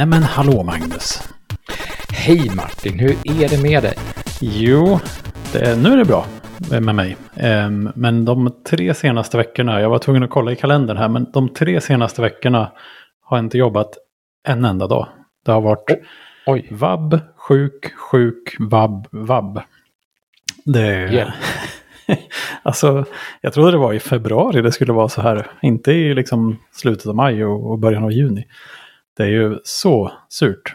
Nej men hallå Magnus. Hej Martin, hur är det med dig? Jo, det, nu är det bra med mig. Ehm, men de tre senaste veckorna, jag var tvungen att kolla i kalendern här, men de tre senaste veckorna har jag inte jobbat en enda dag. Det har varit Oj. vabb, sjuk, sjuk, vabb, vabb. Det är... Hjälp. alltså, jag trodde det var i februari det skulle vara så här. Inte i liksom slutet av maj och början av juni. Det är ju så surt.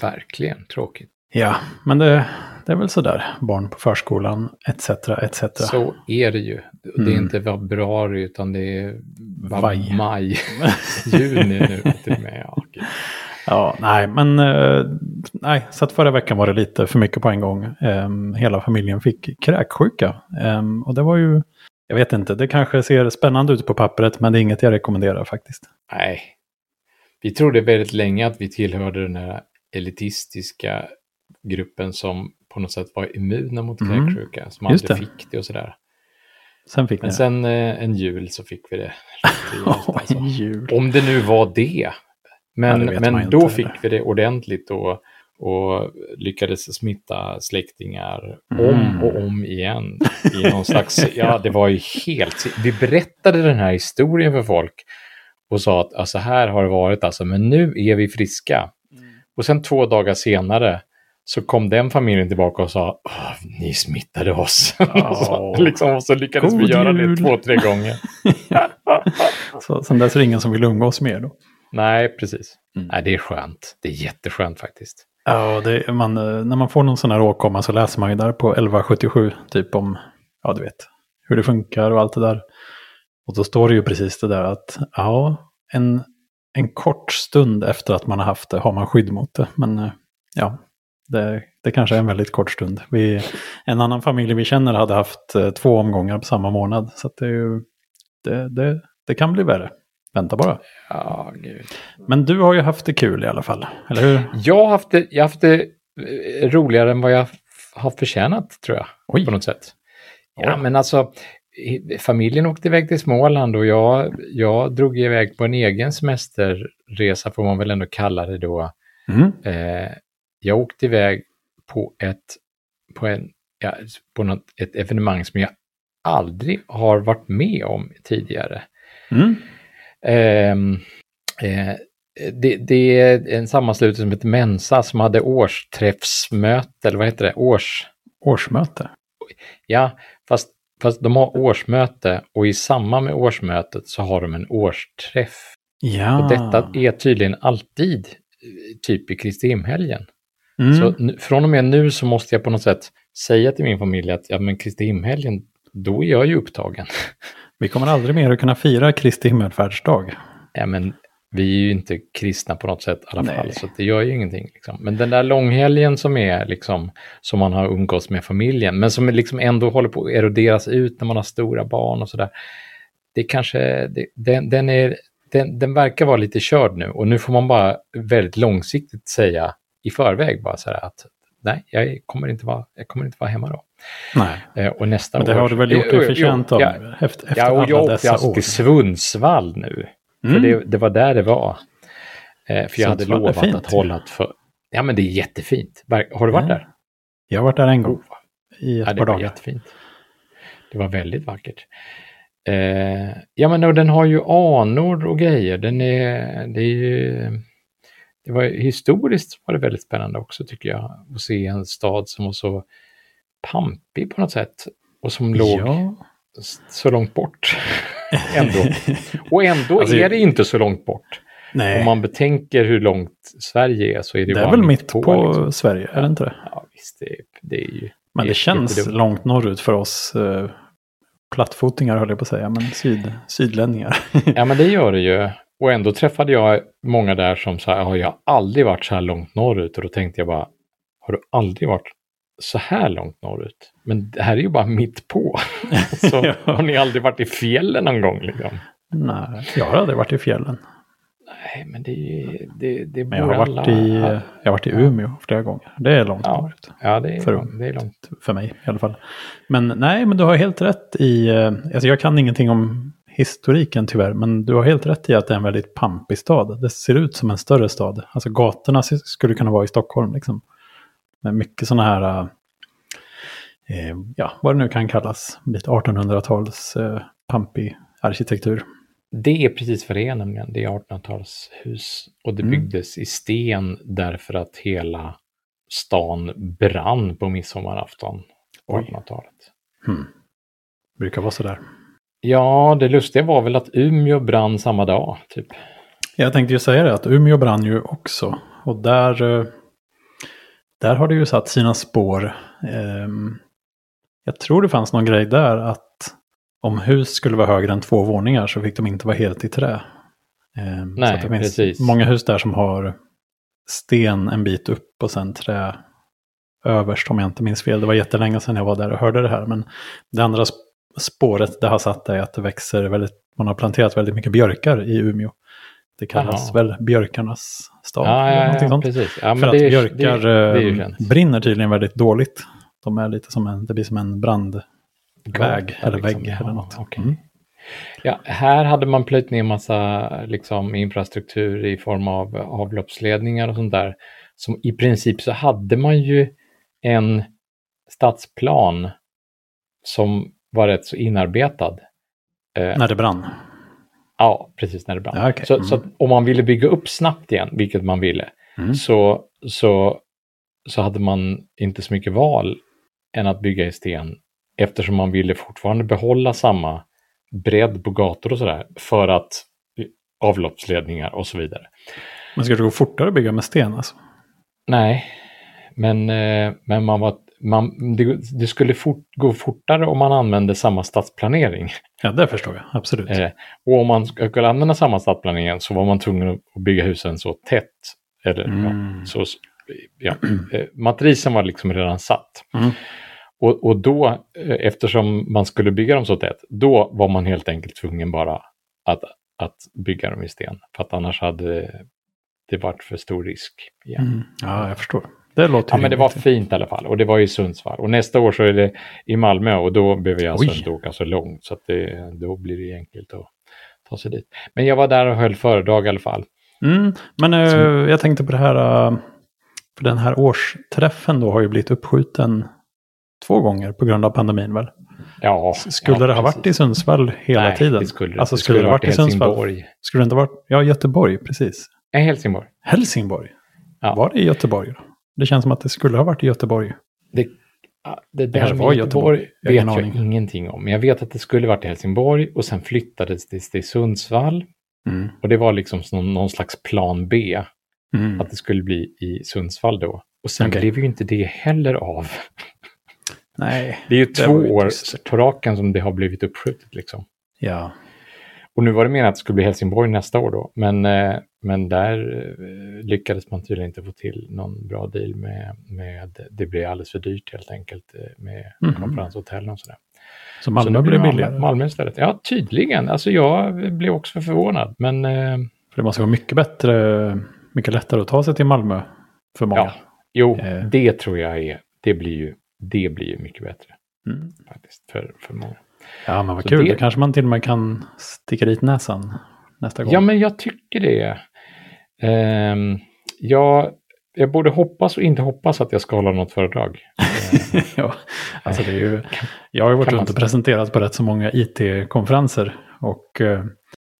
Verkligen tråkigt. Ja, men det, det är väl sådär. Barn på förskolan, etc. etc. Så är det ju. Det är Mm. inte februari utan det är va- Vaj. maj, juni nu till och med. Ja, okej. Ja, nej, men eh, nej, så att förra veckan var det lite för mycket på en gång. Ehm, hela familjen fick kräksjuka. Ehm, och det var ju, jag vet inte, det kanske ser spännande ut på pappret, men det är inget jag rekommenderar faktiskt. Nej. Vi trodde väldigt länge att vi tillhörde den här elitistiska gruppen som på något sätt var immuna mot Mm. kräksjuka, som Just aldrig det. fick det och sådär. Sen fick Men sen eh, en jul så fick vi det. riktigt alltså. Om det nu var det. Ja, Men, det man men då fick heller. vi det ordentligt och, och lyckades smitta släktingar Mm. om och om igen. I någon slags, ja, det var ju helt... Vi berättade den här historien för folk och sa att alltså, här har det varit, alltså, men nu är vi friska. Och sen två dagar senare så kom den familjen tillbaka och sa "Åh, ni smittade oss. så, liksom, och så lyckades God vi göra jul. det två, tre gånger. Så sen dess är det ingen som vill umgås mer då. Nej, precis. Mm. Nej, det är skönt. Det är jätteskönt faktiskt. Ja, det, man, eh, när man får någon sån här åkomma så läser man ju där på 1177 typ om, ja du vet, hur det funkar och allt det där. Och då står det ju precis det där att, ja, en, en kort stund efter att man har haft det har man skydd mot det. Men eh, ja, det, det kanske är en väldigt kort stund. Vi, en annan familj vi känner hade haft eh, två omgångar på samma månad. Så det, är ju, det, det, det kan bli värre. Vänta bara. Ja, gud. Men du har ju haft det kul i alla fall, eller hur? Jag har haft det, jag har haft det eh, roligare än vad jag har förtjänat, tror jag. Oj. På något sätt. Ja, men alltså, familjen åkte iväg till Småland och jag, jag drog iväg på en egen semesterresa, får man väl ändå kalla det då. Mm. Eh, jag åkte iväg på ett, på en, ja, på något, ett evenemang som jag aldrig har varit med om tidigare. Mm. Ehm, eh, det, det är en sammanslutning som heter Mensa som hade årsträffsmöte, eller vad heter det? Års... Årsmöte. Ja, fast, fast de har årsmöte och i samband med årsmötet så har de en årsträff. Ja. Och detta är tydligen alltid eh, typ i Kristi himhelgen. Mm. Så från och med nu så måste jag på något sätt säga till min familj att ja, men Kristi himhelgen, då är jag ju upptagen. Vi kommer aldrig mer att kunna fira Kristi himmelfärdsdag. Ja, men vi är ju inte kristna på något sätt i alla Nej. fall, så det gör ju ingenting. Liksom. Men den där långhelgen som är liksom, som man har umgås med familjen, men som liksom ändå håller på att eroderas ut när man har stora barn och sådär. Det kanske, det, den, den, är, den, den verkar vara lite körd nu och nu får man bara väldigt långsiktigt säga i förväg bara så här att nej, jag kommer inte vara, jag kommer inte vara hemma då. Nej, Eh, och nästa men det år... har du väl gjort Jo, dig förtjänt av ja, efter, efter Ja, och jag åkte alltså år. till Sundsvall nu. För Mm. det, det var där det var. Eh, för jag hade lovat fint. att hålla ett för... Ja, men det är jättefint. Har du varit Ja, där? Jag har varit där en gång i ett Ja, det par var dagar. jättefint. Det var väldigt vackert. Eh, ja, men och den har ju anor och grejer. Den är, det är ju... Det var historiskt var det väldigt spännande också tycker jag. Att se en stad som var så pampig på något sätt. Och som låg Ja. Så långt bort. ändå. Och ändå Alltså, är det inte så långt bort. Nej, Om man betänker hur långt Sverige är så är det, det är väl mitt på, liksom. Sverige, är det inte det? Ja, visst, det, det är ju... Men det är känns långt norrut för oss eh, plattfotingar höll jag på att säga, men syd, sydlänningar. Ja, men det gör det ju. Och ändå träffade jag många där som sa, ja, jag har aldrig varit så här långt norrut. Och då tänkte jag bara, har du aldrig varit så här långt norrut? Men det här är ju bara mitt på. så har ni aldrig varit i fjällen någon gång? Liksom? Nej, jag har aldrig varit i fjällen. Nej, men det, det, det Men jag har varit alla- i, jag har varit i Umeå flera gånger. Det är långt Ja. norrut. Ja, det är, för- långt, det är långt. För mig i alla fall. Men nej, men du har helt rätt i... eh, Alltså jag kan ingenting om historiken tyvärr, men du har helt rätt i att det är en väldigt pampig stad. Det ser ut som en större stad. Alltså gatorna skulle kunna vara i Stockholm liksom. Med mycket sådana här, eh, ja, vad det nu kan kallas, lite 1800-tals eh, pampig arkitektur. Det är precis vad det är nämligen. Det är 1800-talshus och det Mm. byggdes i sten därför att hela stan brann på midsommarafton på Oj. 1800-talet. Hmm. Brukar vara sådär. Ja, det lustiga var väl att Umeå brann samma dag, typ. Jag tänkte ju säga det, att Umeå brann ju också. Och där, eh, där har det ju satt sina spår. Ehm, Jag tror det fanns någon grej där att om hus skulle vara högre än två våningar så fick de inte vara helt i trä. Ehm, så Nej, att det finns precis. många hus där som har sten en bit upp och sen trä överst om jag inte minns fel. Det var jättelänge sedan jag var där och hörde det här. Men det andra sp- spåret det har satt är att det växer väldigt, man har planterat väldigt mycket björkar i Umeå. Det kallas Jaha. väl björkarnas stad. Ja, ja, ja precis. Ja, men För det, att är- björkar det, det är ju eh, känt. brinner tydligen väldigt dåligt. De är lite som en, det blir som en brandväg eller liksom. vägg eller Ja, något. okej. Mm. Ja, här hade man plöjt ner massa liksom, infrastruktur i form av avloppsledningar och sånt där. Som i princip så hade man ju en stadsplan som var rätt så inarbetad. Eh, När det brann. ja, precis när det brann. Ja, okej. så, Mm. så att om man ville bygga upp snabbt igen, vilket man ville, Mm. så, så, så hade man inte så mycket val än att bygga i sten eftersom man ville fortfarande behålla samma bredd på gator och sådär för att avloppsledningar och så vidare. Men ska det gå fortare att bygga med sten alltså? Nej, men, eh, men man var, man, det, det skulle fort, gå fortare om man använde samma stadsplanering. Ja, det förstår jag. Absolut. Eh, och om man skulle använda samma stadsplanering så var man tvungen att bygga husen så tätt. Eller, Mm. ja, så, ja, eh, matrisen var liksom redan satt. Mm. Och, och då, eh, eftersom man skulle bygga dem så tätt, då var man helt enkelt tvungen bara att, att bygga dem i sten. För att annars hade det varit för stor risk. Igen. Mm. Ja, jag förstår. Det låter Ja, men det var fint i alla fall. Och det var i Sundsvall. Och nästa år så är det i Malmö och då behöver jag alltså Oj. inte åka så långt. Så att det, då blir det enkelt att ta sig dit. Men jag var där och höll föredrag i alla fall. Mm. Men Som- jag tänkte på det här. eh, för den här årsträffen då har ju blivit uppskjuten två gånger på grund av pandemin väl? Ja, Skulle ja, det ha varit i Sundsvall hela Nej, tiden? det skulle, alltså det skulle det ha varit i Sundsvall? Skulle det inte varit? Ja, Göteborg, precis. Nej, Helsingborg. Helsingborg. Ja. Var det i Göteborg? då? Det känns som att det skulle ha varit i Göteborg. Ja, det där med var Göteborg, Göteborg. Jag vet jag aning. ingenting om. Men jag vet att det skulle varit i Helsingborg och sen flyttades det till Sundsvall. Mm. Och det var liksom någon, någon slags plan B. Mm. Att det skulle bli i Sundsvall då. Och sen Okej. blev ju inte det heller av. Nej. Det är ju Det två år på raken som det har blivit uppskjutet. Liksom. Ja. Och nu var det menat att det skulle bli Helsingborg nästa år då. Men, eh, men där eh, lyckades man tydligen inte få till någon bra deal med, med det blev alldeles för dyrt helt enkelt eh, med Mhm. konferenshotellen och sådär. Så Så Malmö blir Malmö, billigare. Malmö istället. Ja, tydligen. Alltså jag blev också förvånad. Men För det måste vara mycket bättre, mycket lättare att ta sig till Malmö för många. ja, jo, Eh. det tror jag är, det blir ju, det blir ju mycket bättre Mm. faktiskt för, för många. Ja, men vad Så kul. det- Då kanske man till och med kan sticka dit näsan nästa gång. Ja, men jag tycker det. Ehm, jag, jag borde hoppas och inte hoppas att jag ska hålla något föredrag. Ja, alltså det är ju, jag har ju varit runt och presenterat på rätt så många IT-konferenser. Och eh,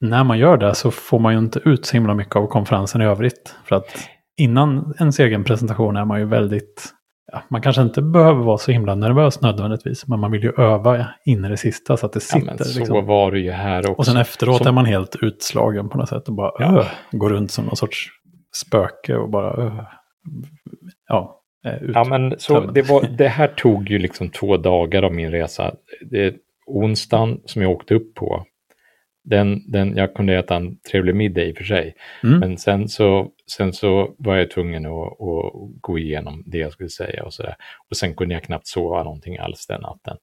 när man gör det så får man ju inte ut så himla mycket av konferensen i övrigt. För att innan ens egen presentation är man ju väldigt, ja, man kanske inte behöver vara så himla nervös nödvändigtvis. Men man vill ju öva in i det sista så att det ja, sitter. men så liksom. var det ju här också. Och sen efteråt Som- är man helt utslagen på något sätt och bara Ja. öh, går runt som någon sorts spöke och bara öh. Ja, eh, ut. Ja, men så det, var, det här tog ju liksom två dagar av min resa. Det onsdagen som jag åkte upp på. Den, den, jag kunde äta en trevlig middag i och för sig. Mm. Men sen så, sen så var jag tvungen att, att gå igenom det jag skulle säga och sådär. Och sen kunde jag knappt sova någonting alls den natten.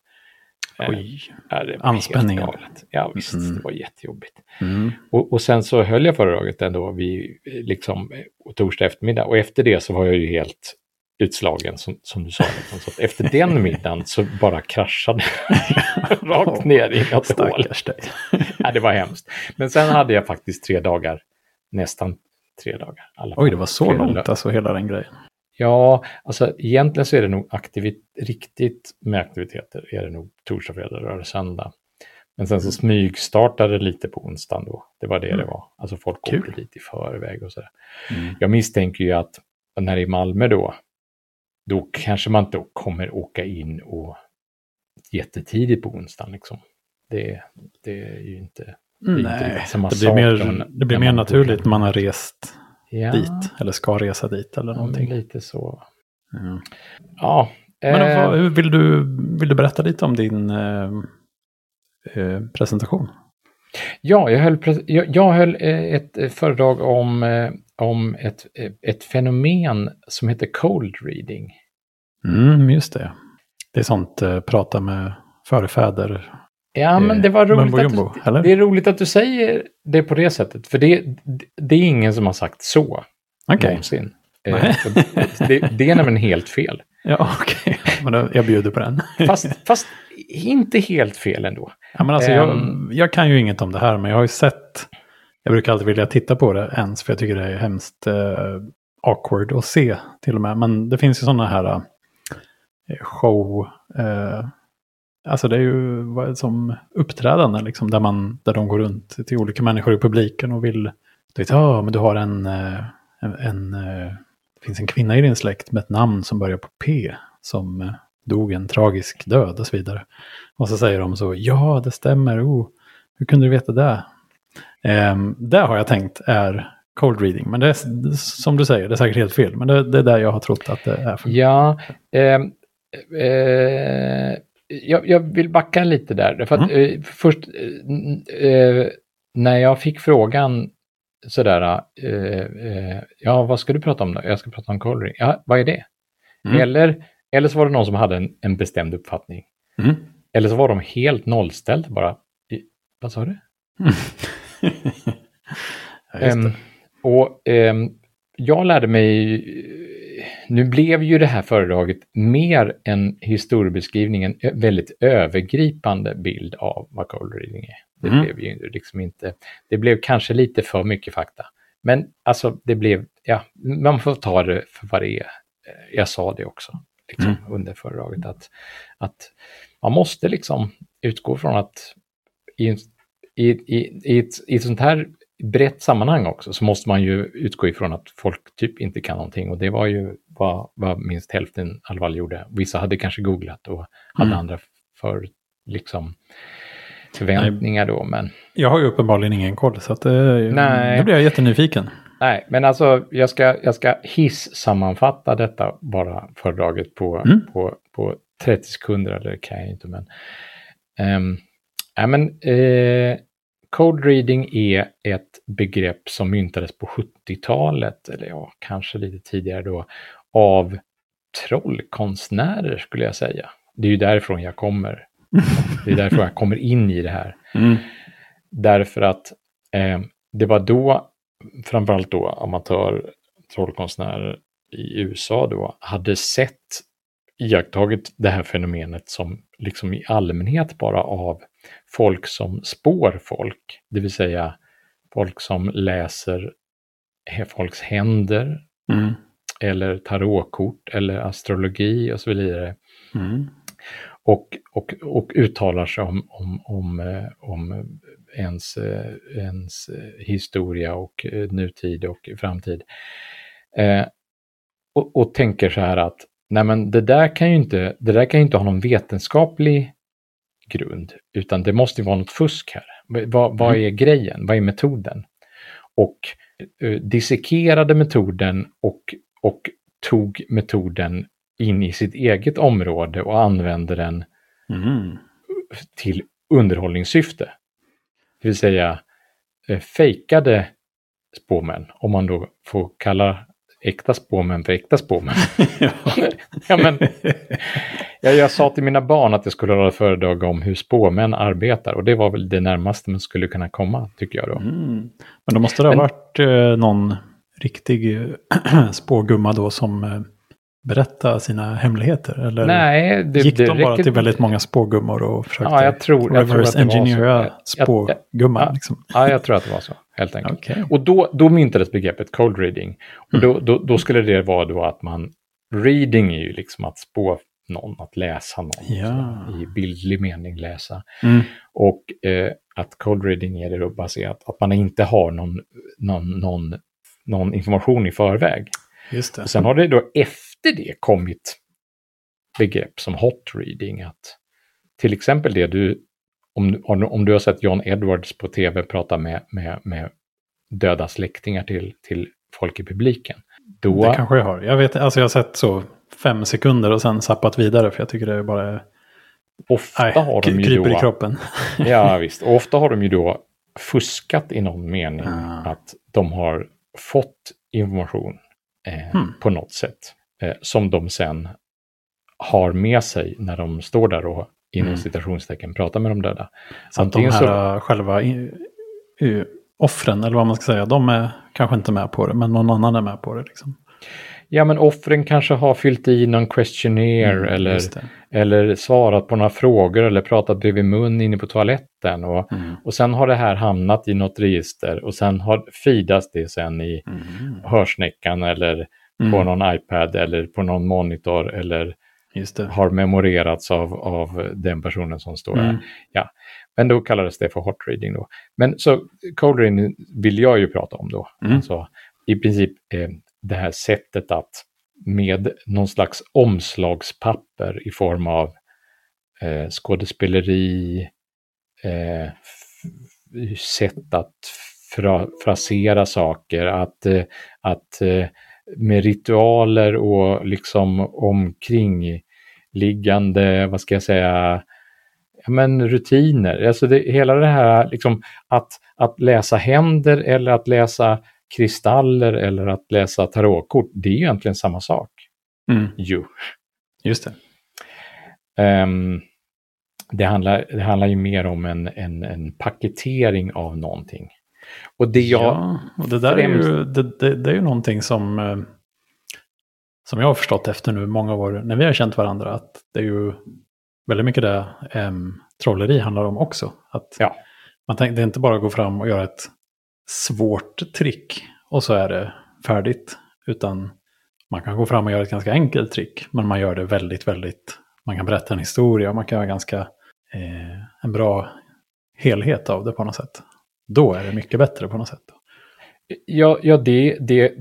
Eh, Oj. ja, det var Anspänningen. Ja, visst, Mm. det var jättejobbigt. Mm. Och, och sen så höll jag föredraget ändå vid liksom, torsdag eftermiddag. Och efter det så var jag ju helt utslagen som, som du sa. Liksom. Så efter den middagen så bara kraschade rakt ner i något hål. dig. ja, det var hemskt. Men sen hade jag faktiskt tre dagar, nästan tre dagar. Alla Oj, det var så långt lö- alltså hela den grejen. Ja, alltså egentligen så är det nog aktivit riktigt med aktiviteter är det nog torsdag, fredag, lördag, söndag. Men sen så smygstartade det lite på onsdagen då. Det var det Mm. det var. Alltså folk Kul. åkte dit i förväg och sådär. Mm. Jag misstänker ju att när är Malmö då, då kanske man inte kommer åka in och jättetidigt på onsdagen liksom. Det, det är ju inte... är inte Nej, riktigt samma det blir sak mer, när man- det blir när mer man naturligt bokar. man har rest Ja, dit. Eller ska resa dit eller ja, någonting. lite så. Ja. Ja. Men eh, vill, du, vill du berätta lite om din eh, eh, presentation? Ja, jag höll, jag, jag höll eh, ett föredrag om, eh, om ett, ett fenomen som heter cold reading. Mm, just det. Det är sånt eh, prata med förfäder. Ja, men Eh, det var roligt mumbo att jumbo, du, det är roligt att du säger det på det sättet, för det, det, är ingen som har sagt så Okej, någonsin. Eh, det, det, är nämligen helt fel. ja okej. Men då, jag bjuder på den. Fast, fast inte helt fel ändå. Ja, men alltså, jag, Ehm. jag kan ju inget om det här, men jag har ju sett... Jag brukar alltid vilja titta på det ens, för jag tycker det är hemskt eh, awkward att se till och med. Men det finns ju sådana här eh, show... Eh, alltså det är ju vad- som uppträdande, liksom, där, man, där de går runt till olika människor i publiken och vill... Du vet, ja, men du har en... Eh, en, en det finns en kvinna i din släkt med ett namn som börjar på P, som dog en tragisk död och så vidare. Och så säger de så, ja det stämmer, oh, hur kunde du veta det? Um, det har jag tänkt är cold reading, men det är som du säger, det är säkert helt fel, men det, det är där jag har trott att det är. För. Ja, ehm, eh, jag, jag vill backa lite där. Därför att, eh, först, eh, eh, när jag fick frågan sådär, ja vad ska du prata om då? Jag ska prata om coloring. Ja, vad är det? Mm. Eller, eller så var det någon som hade en, en bestämd uppfattning. Mm. Eller så var de helt nollställda bara. Vad sa du? ja. Ehm, och ehm, jag lärde mig, nu blev ju det här föredraget mer en historiebeskrivning, en väldigt övergripande bild av vad cold reading är. Det Mm. blev ju liksom inte, det blev kanske lite för mycket fakta. Men alltså det blev, ja, man får ta det för vad det är. Eh, Jag sa det också liksom, under föredraget, att, att man måste liksom utgå från att i, en- i, i, i, ett, i ett sånt här brett sammanhang också så måste man ju utgå ifrån att folk typ inte kan någonting och det var ju vad, vad minst hälften i alla fall gjorde. Vissa hade kanske googlat och hade Mm. andra för liksom förväntningar då, men Jag har ju uppenbarligen ingen koll, så att det, Nej. nu blir jag jättenyfiken. nej, men alltså jag ska, jag ska hiss-sammanfatta detta bara föredraget på, Mm. på, på 30 sekunder, eller det kan jag inte, men Um, ja, men, eh, code reading är ett begrepp som myntades på 70-talet, eller ja, kanske lite tidigare då, av trollkonstnärer skulle jag säga. Det är ju därifrån jag kommer. Det är därför jag kommer in i det här. Mm. Därför att eh, det var då, framförallt då amatör trollkonstnärer i USA då, hade sett, iakttagit det här fenomenet som liksom i allmänhet bara av folk som spår folk, det vill säga folk som läser folks händer Mm. eller tarotkort eller astrologi och så vidare Mm. och, och, och uttalar sig om, om, om, eh, om ens, eh, ens eh, historia och nutid och framtid. Eh, och, och tänker så här att nej men det där kan ju inte, det där kan ju inte ha någon vetenskaplig grund, utan det måste ju vara något fusk här. Vad, vad är grejen? Vad är metoden? Och eh, dissekerade metoden och, och tog metoden in i sitt eget område och använde den Mm. till underhållningssyfte. Det vill säga eh, fejkade spåmän, om man då får kalla äkta spåmän för äkta spåmän. ja, men, jag, jag sa till mina barn att jag skulle hålla föredrag om hur spåmän arbetar och det var väl det närmaste man skulle kunna komma, tycker jag då. Mm. Men då måste det ha Men- varit eh, någon riktig eh, spågumma då som eh, berätta sina hemligheter? Eller Nej, det, gick det de bara räcker- till väldigt många spågummor och försökte Ja, jag tror, jag tror att engineera spågumman? ja. liksom. Ja, jag tror att det var så, helt enkelt. Okej. Och då, då myntades begreppet cold reading. Och då, då, då skulle det vara då att man, reading är ju liksom att spå någon, att läsa någon. Ja. så, I bildlig mening läsa. Mm. Och eh, att cold reading är det då baserat att man inte har någon, någon, någon, någon information i förväg. Just det. Och sen har det då efter det kommit begrepp som hot reading. Att till exempel det du, om, om om du har sett John Edwards på tv prata med, med, med döda släktingar till, till folk i publiken. Då, Det kanske jag har. Jag, vet, alltså jag har sett så fem sekunder och sen sappat vidare för jag tycker det är bara ofta nej, har de ju kryper i då, kroppen. ja visst, och ofta har de ju då fuskat i någon mening Ah. att de har fått information eh, Hmm. på något sätt eh, som de sen har med sig när de står där och inom Mm. citationstecken pratar med de döda. Så att de här själva i, i, offren, eller vad man ska säga, de är kanske inte med på det, men någon annan är med på det. Liksom. Ja, men offren kanske har fyllt i någon questionnaire Mm, eller, eller svarat på några frågor eller pratat bredvid mun inne på toaletten. Och, Mm. och sen har det här hamnat i något register och sen har fidas det sen i Mm. hörsnäckan eller på Mm. någon iPad eller på någon monitor eller har memorerats av, av den personen som står Mm. där. Men då kallades det för hot reading då. Men så cold reading vill jag ju prata om då. Mm. Alltså, I princip eh, det här sättet att med någon slags omslagspapper i form av eh, skådespeleri, eh, sätt att fra, frasera saker, att, eh, att eh, med ritualer och liksom omkringliggande, vad ska jag säga, ja, men rutiner. Alltså det, hela det här liksom att, att läsa händer eller att läsa kristaller eller att läsa tarotkort, det är ju egentligen samma sak. Mm. Ju. Just det. Ehm, det, handlar, det handlar ju mer om en, en, en paketering av någonting. Och det jag... Ja, och det där är ju, det, det, det är ju någonting som, eh, som jag har förstått efter nu många år när vi har känt varandra. Att det är ju väldigt mycket det um, trolleri handlar om också. Att Ja. man tänker, det är inte bara att gå fram och göra ett svårt trick och så är det färdigt. Utan man kan gå fram och göra ett ganska enkelt trick. Men man gör det väldigt, väldigt... Man kan berätta en historia. Man kan göra ganska eh, en bra helhet av det på något sätt. Då är det mycket bättre på något sätt. Ja, ja, det, det,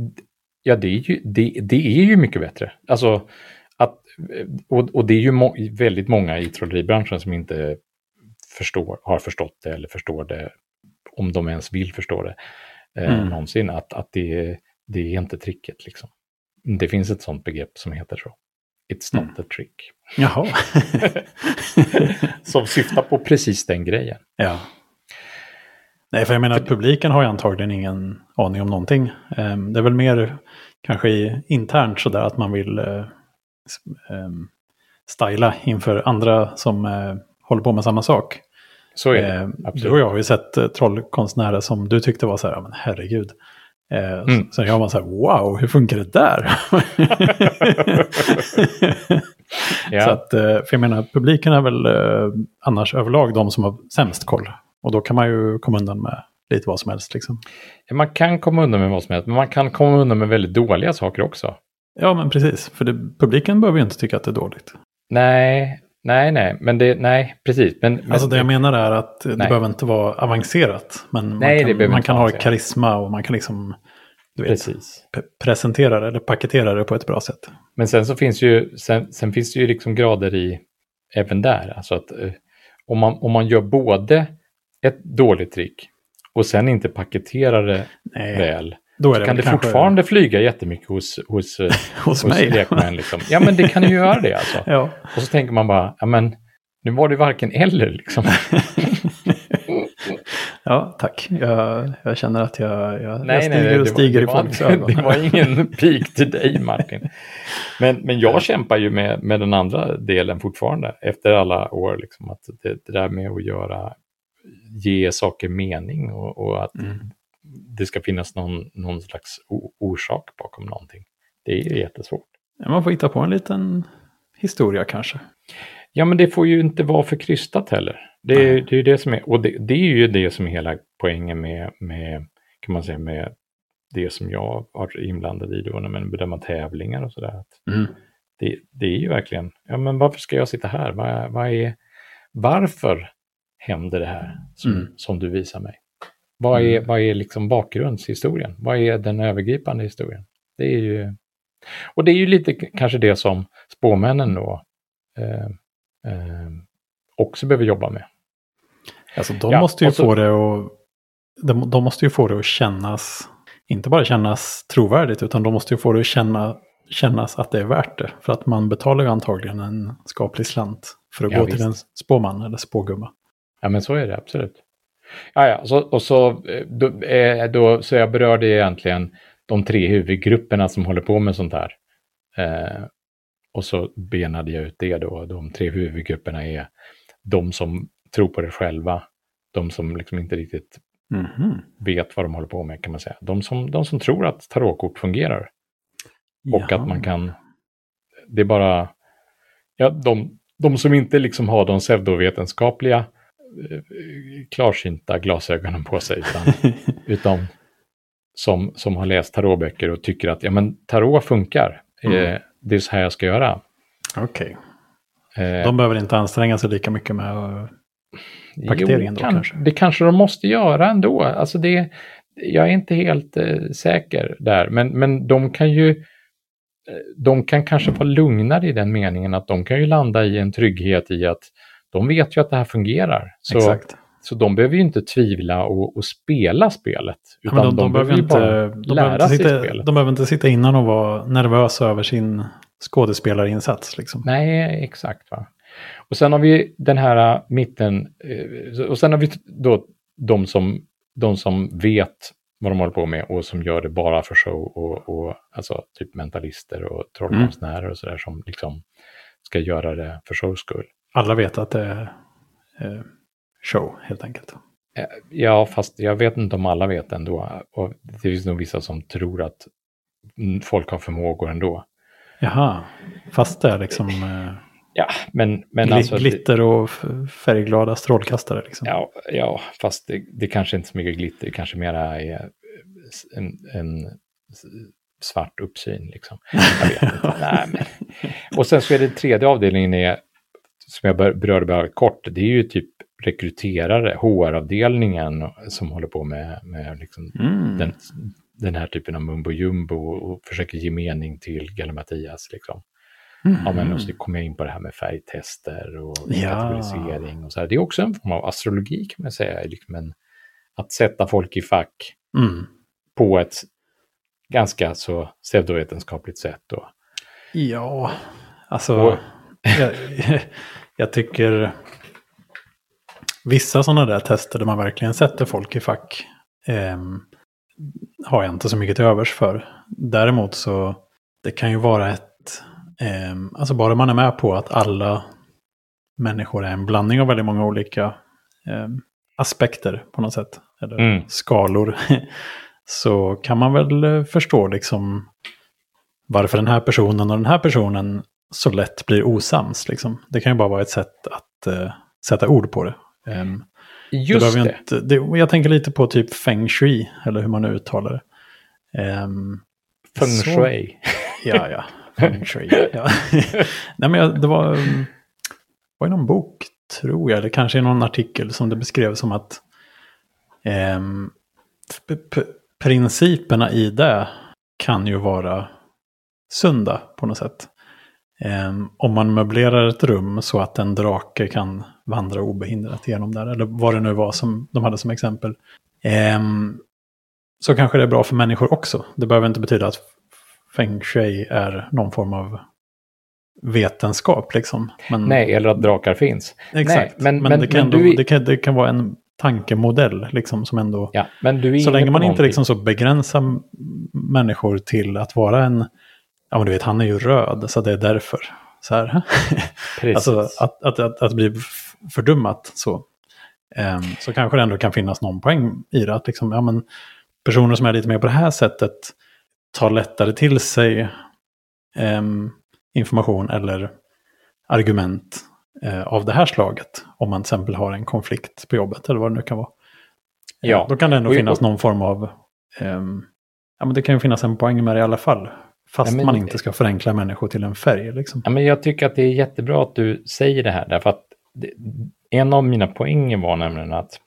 ja det, är ju, det, det är ju mycket bättre. Alltså, att, och, och det är ju må, väldigt många i trolleribranschen som inte förstår, har förstått det eller förstår det, om de ens vill förstå det eh, Mm. någonsin, att, att det, det är inte tricket. Liksom. Det finns ett sånt begrepp som heter så. It's not a trick. Jaha. som syftar på precis den grejen. ja. Nej, för jag menar att publiken har ju antagligen ingen aning om någonting. Ehm, det är väl mer kanske internt sådär att man vill uh, styla inför andra som eh, håller på med samma sak. Så är det. Eh, absolut. du och jag har ju sett eh, trollkonstnärer som du tyckte var så här, "Ja, men herregud. Eh, Mm. Så jag var så här, wow, hur funkar det där? Ja. Så att, eh, för jag menar, publiken är väl eh, annars överlag de som har sämst koll. Och då kan man ju komma undan med lite vad som helst. Liksom. Man kan komma undan med vad som helst, men man kan komma undan med väldigt dåliga saker också. Ja, men precis. För det, publiken behöver ju inte tycka att det är dåligt. Nej, nej, nej, men det, nej, precis. Men, men, Alltså det jag menar är att det Nej. behöver inte vara avancerat. Men Nej, man kan, man kan ha karisma och man kan liksom du vet, presentera det eller paketera det på ett bra sätt. Men sen så finns ju, sen, sen finns det ju liksom grader i även där. Alltså att eh, om, man, om man gör både ett dåligt trick och sen inte paketerar det Nej, väl, då det kan det kanske fortfarande flyga jättemycket hos, hos, eh, hos hos mig. lekmän. Liksom. Ja, men det kan ju göra det alltså. ja. Och så tänker man bara, ja men nu var det varken eller liksom. ja, tack. Jag, jag känner att jag, jag, Nej, jag stiger nej, och det stiger var, i folks ögon. det var ingen pik till dig Martin. Men, men jag kämpar ju med, med den andra delen fortfarande efter alla år. Liksom, att det, det där med att göra, ge saker mening och, och att Mm. det ska finnas någon, någon slags orsak bakom någonting. Det är jättesvårt. Man får hitta på en liten historia kanske. Ja, men det får ju inte vara för krystat heller. Det är, det är det som är, och det, det, är ju det som är hela poängen med, med, kan man säga, med det som jag har inblandad i då när man bedömer tävlingar och sådär. Mm. Det, det är ju verkligen, ja men varför ska jag sitta här? Vad, vad är, varför händer det här som, Mm. som du visar mig? Vad är, Mm. vad är liksom bakgrundshistorien? Vad är den övergripande historien? Det är ju, och det är ju lite kanske det som spåmännen då eh, eh, också behöver jobba med. Alltså de Ja, måste ju så- få det att... De, de måste ju få det att kännas... Inte bara kännas trovärdigt utan de måste ju få det att känna, kännas att det är värt det. För att man betalar ju antagligen en skaplig slant för att Ja, gå visst. till en spåman eller spågumma. Ja, men så är det absolut. Ja, ja, så, och så, eh, då, eh, då, så jag berörde egentligen de tre huvudgrupperna som håller på med sånt här. Eh, och så benade jag ut det då. De tre huvudgrupperna är de som tror på det själva, de som liksom inte riktigt Mhm. vet vad de håller på med kan man säga. De som, de som tror att tarotkort fungerar och Jaha. att man kan, det är bara, ja, de, de som inte liksom har de pseudovetenskapliga klarsynta glasögonen på sig, utan, utan som, som har läst tarotböcker och tycker att ja, men tarot funkar, Mm. eh, det är så här jag ska göra. Okej. Eh, De behöver inte anstränga sig lika mycket med att... paketeringen då kan, kanske? Det kanske de måste göra ändå. Alltså det, jag är inte helt eh, säker där, men, men de kan ju eh, de kan kanske vara lugnare i den meningen att de kan ju landa i en trygghet i att de vet ju att det här fungerar. Så, Exakt. så de behöver ju inte tvivla och, och spela spelet. Ja, Utan men de, de, de, behöver ju inte, bara de, lära sig sitta, spelet. de behöver inte sitta innan och vara nervösa över sin skådespelarinsats. Liksom. Nej, exakt. Va? Och sen har vi den här äh, mitten, eh, och sen har vi då de som, de som vet vad de håller på med och som gör det bara för show och, och alltså typ mentalister och trollkonstnärer och sådär som liksom ska göra det för shows skull. Alla vet att det är eh, show helt enkelt. Eh, Ja, fast jag vet inte om alla vet ändå. Och det finns nog vissa som tror att folk har förmågor ändå. Jaha, fast det är liksom eh, Ja, men, men gli- alltså... glitter och färgglada strålkastare. Liksom. Ja, ja fast det, det kanske inte är så mycket glitter, det kanske mera är en, en svart uppsyn. Liksom. Jag. Nej, men. Och sen så är det tredje avdelningen, är, som jag ber- berörde bara kort, det är ju typ rekryterare, HR-avdelningen som håller på med, med liksom Mm. den, den här typen av mumbo jumbo och försöker ge mening till Galle Mattias. Liksom. Ja, men och så kommer jag in på det här med färgtester och Ja. kategorisering och så här. Det är också en form av astrologi kan man säga. Liksom en, att sätta folk i fack Mm. på ett ganska så pseudovetenskapligt sätt. Då. Ja, alltså Och- jag, jag tycker vissa sådana där tester där man verkligen sätter folk i fack ehm, har jag inte så mycket till övers för. Däremot så det kan ju vara ett, ehm, alltså bara man är med på att alla människor är en blandning av väldigt många olika ehm, aspekter på något sätt. Eller Mm. skalor. så kan man väl eh, förstå liksom varför den här personen och den här personen så lätt blir osams. Liksom. Det kan ju bara vara ett sätt att eh, sätta ord på det. Ehm, det Just det. Inte, det. Jag tänker lite på typ feng shui, eller hur man nu uttalar det. Ehm, Feng så- shui. Ja, ja. Feng shui. Ja. Nej, men jag, det var, um, var i någon bok, tror jag, eller kanske i någon artikel som det beskrevs som att ehm, p- principerna i det kan ju vara sunda på något sätt. Ehm, om man möblerar ett rum så att en drake kan vandra obehindrat igenom där, eller vad det nu var som de hade som exempel. Ehm, så kanske det är bra för människor också. Det behöver inte betyda att feng shui är någon form av vetenskap liksom. Men, Nej, eller att drakar finns. exakt. Nej, men- men, men- det, kan men ändå, du det, kan, det kan vara en tankemodell liksom som ändå... Ja, Så länge man inte liksom så begränsar människor till att vara en... Ja men du vet, han är ju röd så det är därför. Så här. Alltså att, att, att, att bli fördummat så. Ehm, så kanske det ändå kan finnas någon poäng i det. Att liksom, ja, men personer som är lite mer på det här sättet tar lättare till sig ehm, information eller argument eh, av det här slaget. Om man till exempel har en konflikt på jobbet eller vad det nu kan vara. Eh, Ja. Då kan det ändå finnas någon form av... ehm, ja, men det kan ju finnas en poäng med det i alla fall. Fast Ja, men- man inte ska förenkla människor till en färg. Liksom. Ja, men jag tycker att det är jättebra att du säger det här, därför att det, en av mina poänger var nämligen att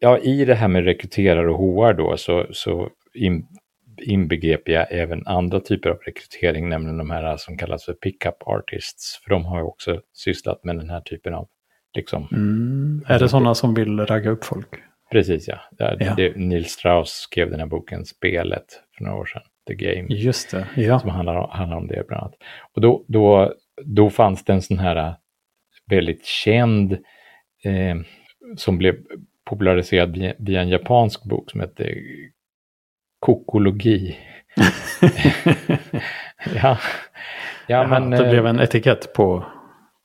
ja, i det här med rekryterare och HR då så, så in, inbegrep jag även andra typer av rekrytering, nämligen de här som kallas för pickup artists, för de har ju också sysslat med den här typen av, liksom, Mm. Är det sådana som vill ragga upp folk? precis ja, det, Ja. Det, Neil Strauss skrev den här boken Spelet för några år sedan, The Game. Just det, ja. som handlar om, handlar om det bland annat. Och då, då, då fanns det en sån här äh, väldigt känd eh, som blev populariserad via, via en japansk bok som hette Kokologi. ja, ja, men, det eh, blev en etikett på...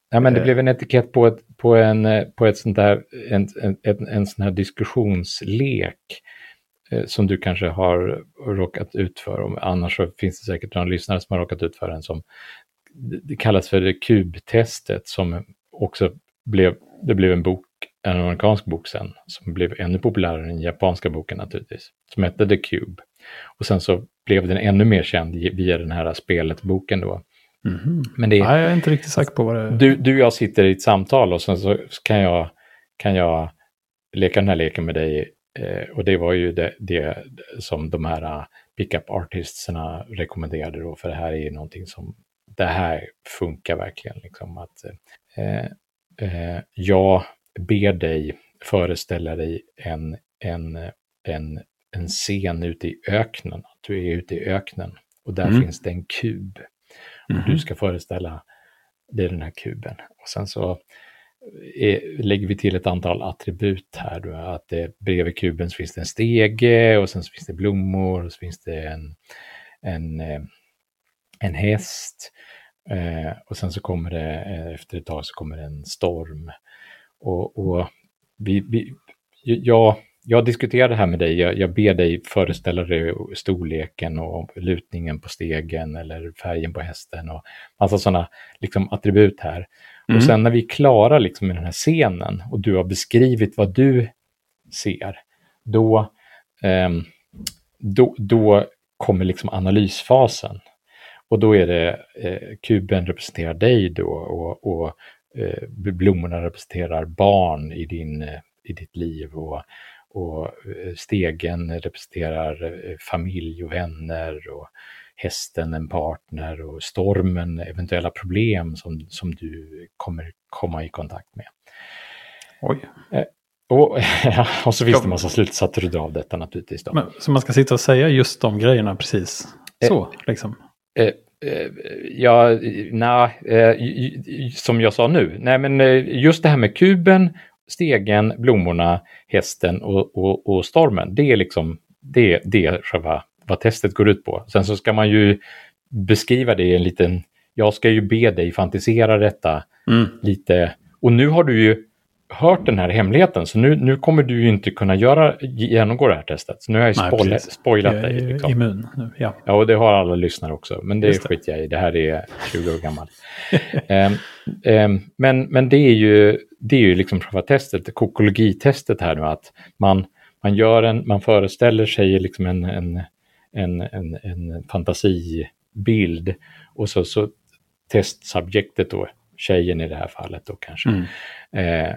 ja, men det eh, blev en etikett på ett, på en, eh, på ett sånt där, en, en, en, en sån här diskussionslek som du kanske har råkat ut för. Och annars så finns det säkert någon lyssnare som har råkat ut för en som det kallas för det kubtestet som också blev, det blev en bok, en amerikansk bok sen, som blev ännu populärare än den japanska boken naturligtvis, som hette The Cube. Och sen så blev den ännu mer känd via den här spelet-boken då. Mhm. Men det är, Nej, jag är inte riktigt säker på vad det är. du, du och jag sitter i ett samtal och sen så kan jag, kan jag leka den här leken med dig. Eh, och det var ju det, det som de här uh, pickup artisterna rekommenderade då, för det här är ju någonting som, det här funkar verkligen. Liksom, att eh, eh, jag ber dig föreställa dig en, en, en, en scen ute i öknen, att du är ute i öknen och där Mm. finns det en kub. Mhm. Du ska föreställa dig den här kuben. Och sen så är, lägger vi till ett antal attribut här. Då, att det, bredvid kuben så finns det en stege och sen så finns det blommor och så finns det en, en, eh, en häst. Eh, och sen så kommer det, efter ett tag så kommer det en storm. Och, och vi, vi, jag, jag diskuterar det här med dig, jag, jag ber dig föreställa dig storleken och lutningen på stegen eller färgen på hästen och massa sådana liksom, attribut här. Mm. Och sen när vi är klara liksom, med den här scenen och du har beskrivit vad du ser, då, ehm, då, då kommer liksom analysfasen. Och då är det eh, kuben representerar dig då och, och eh, blommorna representerar barn i, din, eh, i ditt liv och, och eh, stegen representerar eh, familj och vänner och hästen en partner och stormen eventuella problem som, som du kommer komma i kontakt med. Oj. Och, och så finns Ja. det en massa slutsatser att dra av detta naturligtvis. Då. Men, så man ska sitta och säga just de grejerna precis så, liksom? Eh, eh, ja, nej, eh, som jag sa nu. Nej, men eh, just det här med kuben, stegen, blommorna, hästen och, och, och stormen. Det är liksom det, det är själva vad testet går ut på. Sen så ska man ju beskriva det i en liten... Jag ska ju be dig fantisera detta Mm. lite. Och nu har du ju hört den här hemligheten, så nu, nu kommer du ju inte kunna göra, genomgå det här testet. Så nu har jag Nej, spoilat, precis. spoilat Jag dig. är Liksom. immun nu, ja. Ja, och det har alla lyssnare också, men det Just skiter jag i. Det här är 20 år gammalt. Ehm, ehm, men, men det är ju, det är ju liksom själva testet, kokologitestet här nu, att man, man, gör en, man föreställer sig liksom en, en, en, en, en fantasibild och så, så testsubjektet då, tjejen i det här fallet då kanske, Mm. eh,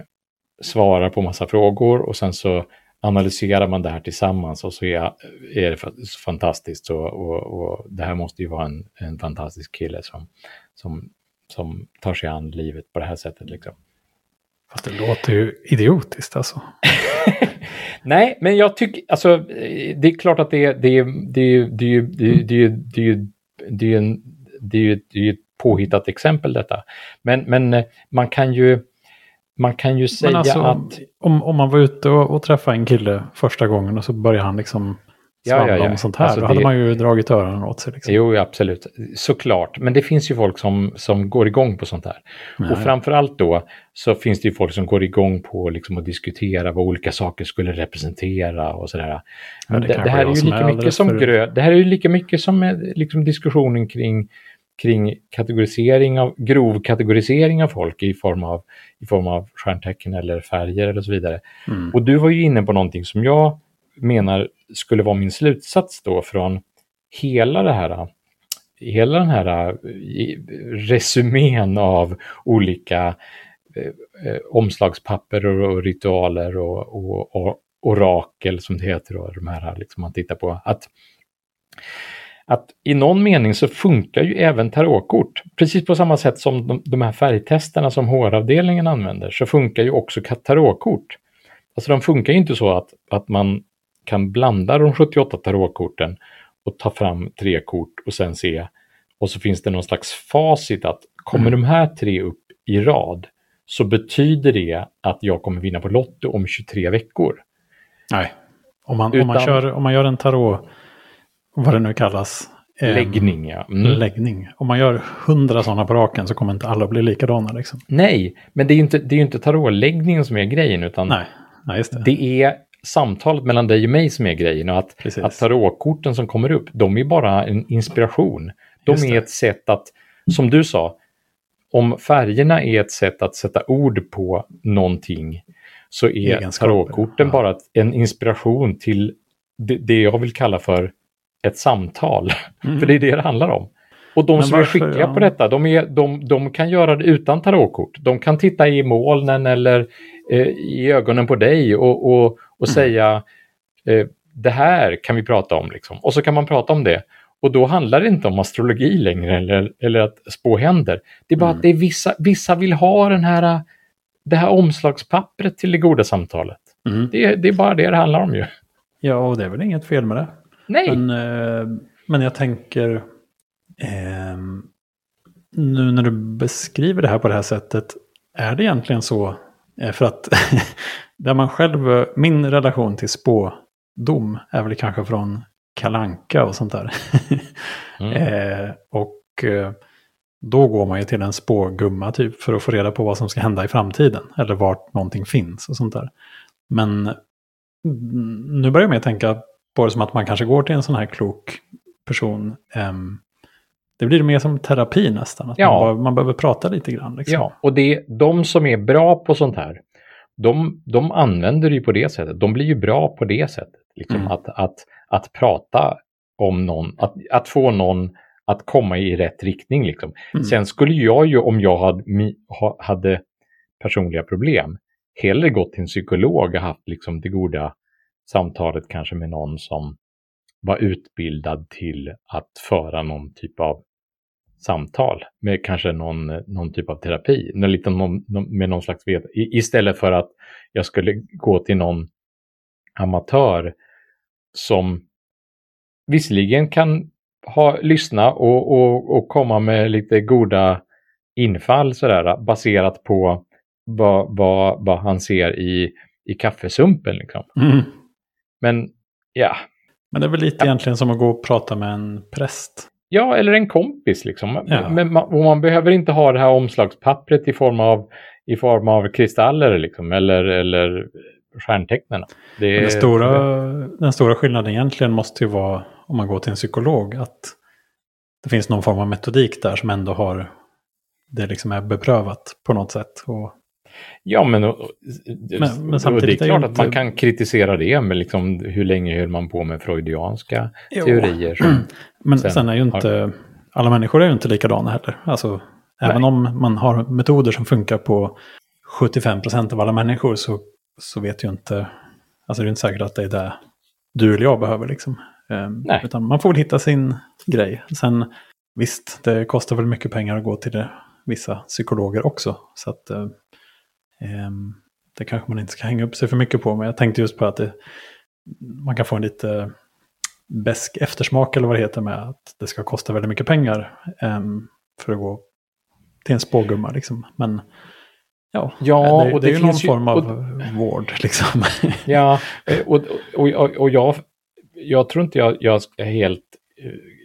svarar på massa frågor och sen så analyserar man det här tillsammans och så är, är det fantastiskt och, och, och det här måste ju vara en, en fantastisk kille som, som, som tar sig an livet på det här sättet. Liksom. Fast det låter ju idiotiskt alltså. Nej, men jag tycker, alltså det är klart att det är, det är, det är, det är, det är, det är, det är, det är, det är, ett påhittat exempel detta. Men, men eh, man kan ju, man kan ju säga alltså, att... om, om man var ute och, och träffade en kille första gången och så började han liksom Ja, ja, ja. om sånt här. Alltså, då hade det- man ju dragit öronen åt sig. Liksom. Jo, absolut. Såklart. Men det finns ju folk som, som går igång på sånt här. Nej. Och framförallt då så finns det ju folk som går igång på liksom att diskutera vad olika saker skulle representera och sådär. Men det det, det här är ju lika mycket som för- grö, Det här är ju lika mycket som eh, liksom diskussionen kring kring kategorisering av, grov kategorisering av folk i form av, i form av stjärntecken eller färger eller så vidare. Mm. Och du var ju inne på någonting som jag menar skulle vara min slutsats då från hela det här hela den här eh, resumén av olika eh, eh, omslagspapper och, och ritualer och, och, och, orakel som det heter. Och de här liksom man tittar på. Att, att i någon mening så funkar ju även tarotkort. Precis på samma sätt som de, de här färgtesterna som HR-avdelningen använder så funkar ju också tarotkort. Alltså de funkar ju inte så att, att man kan blanda de 78 tarotkorten och ta fram tre kort och sen se och så finns det någon slags facit att kommer mm. de här tre upp i rad så betyder det att jag kommer vinna på Lotto om 23 veckor. Nej, om man, Utan, om man, kör, om man gör en tarot, vad det nu kallas. Läggning, ja. Mm. Läggning. Om man gör hundra sådana på raken så kommer inte alla bli likadana. Liksom. Nej, men det är ju inte, det är inte tarotläggningen som är grejen, utan Nej. Nej, det. det är samtalet mellan dig och mig som är grejen och att, att tarotkorten som kommer upp, de är bara en inspiration. De är ett sätt att, som du sa, om färgerna är ett sätt att sätta ord på någonting så är tarotkorten ja. bara en inspiration till det, det, jag vill kalla för ett samtal. Mm. för det är det det handlar om. Och de Men som varför, är skickliga ja. på detta, de, är, de, de kan göra det utan tarotkort. De kan titta i molnen eller eh, i ögonen på dig och, och, och mm. säga eh, det här kan vi prata om. Liksom. Och så kan man prata om det. Och då handlar det inte om astrologi längre eller, eller att spå händer. Det är bara mm. att det är vissa, vissa vill ha den här, det här omslagspappret till det goda samtalet. Mm. Det, det, är bara det det handlar om ju. Ja, och det är väl inget fel med det. Nej. Men, eh, men jag tänker, eh, nu när du beskriver det här på det här sättet, är det egentligen så? Eh, för att där man själv, min relation till spådom är väl kanske från kalanka och sånt där. Mm. eh, och eh, då går man ju till en spågumma typ för att få reda på vad som ska hända i framtiden. Eller vart någonting finns och sånt där. Men nu börjar jag med att tänka på det som att man kanske går till en sån här klok person. Eh, det blir mer som terapi nästan. Att ja. man, bara, man behöver prata lite grann. Liksom. Ja, och det, de som är bra på sånt här, de, de använder det ju på det sättet. De blir ju bra på det sättet. Liksom mm. att, att att prata om någon, att, att få någon att komma i rätt riktning. Liksom. Mm. Sen skulle jag ju, om jag hade, hade personliga problem, hellre gått till en psykolog och haft liksom det goda samtalet kanske med någon som var utbildad till att föra någon typ av samtal med kanske någon, någon typ av terapi, med, någon, med någon slags vet istället för att jag skulle gå till någon amatör som visserligen kan ha, lyssna och, och, och komma med lite goda infall sådär, baserat på vad, vad, vad han ser i, i kaffesumpen. Liksom. Mm. Men ja. Men det är väl lite ja. egentligen som att gå och prata med en präst. Ja, eller en kompis liksom. Ja. Men man, och man behöver inte ha det här omslagspappret i form av, i form av kristaller liksom, eller, eller stjärntecknen. Det den, stora, den stora skillnaden egentligen måste ju vara om man går till en psykolog att det finns någon form av metodik där som ändå har det liksom är beprövat på något sätt. Och, ja, men, och, men, men samtidigt det är klart är att man kan kritisera det, men liksom, hur länge höll man på med freudianska jo. teorier? men sen, sen, är ju inte, har... alla människor är ju inte likadana heller. Alltså, även om man har metoder som funkar på 75 procent av alla människor så så vet ju inte, alltså det är inte säkert att det är det du eller jag behöver liksom. Um, utan man får väl hitta sin grej. Sen visst, det kostar väl mycket pengar att gå till det, vissa psykologer också. Så att um, det kanske man inte ska hänga upp sig för mycket på. Men jag tänkte just på att det, man kan få en lite besk eftersmak eller vad det heter med att det ska kosta väldigt mycket pengar um, för att gå till en spågumma. Liksom. Men Ja, ja det, och det, det är ju någon form av och, vård. Liksom. Ja, och, och, och, och jag, jag tror inte jag, jag ska helt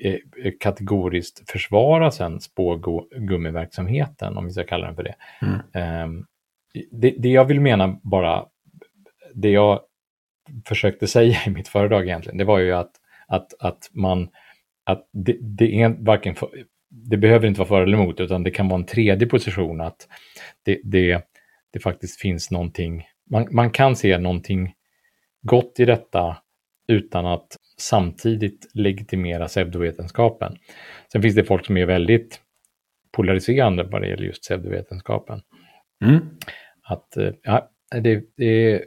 eh, eh, kategoriskt försvara sen spågummiverksamheten, om vi ska kalla den för det. Mm. Um, det. Det jag vill mena bara, det jag försökte säga i mitt föredrag egentligen, det var ju att, att, att man, att det, det är varken för, det behöver inte vara för eller emot, utan det kan vara en tredje position, att det, det, det faktiskt finns någonting, man, man kan se någonting gott i detta utan att samtidigt legitimera pseudovetenskapen. Sen finns det folk som är väldigt polariserande vad det gäller just pseudovetenskapen. Mm. Att eh, ja, det, det,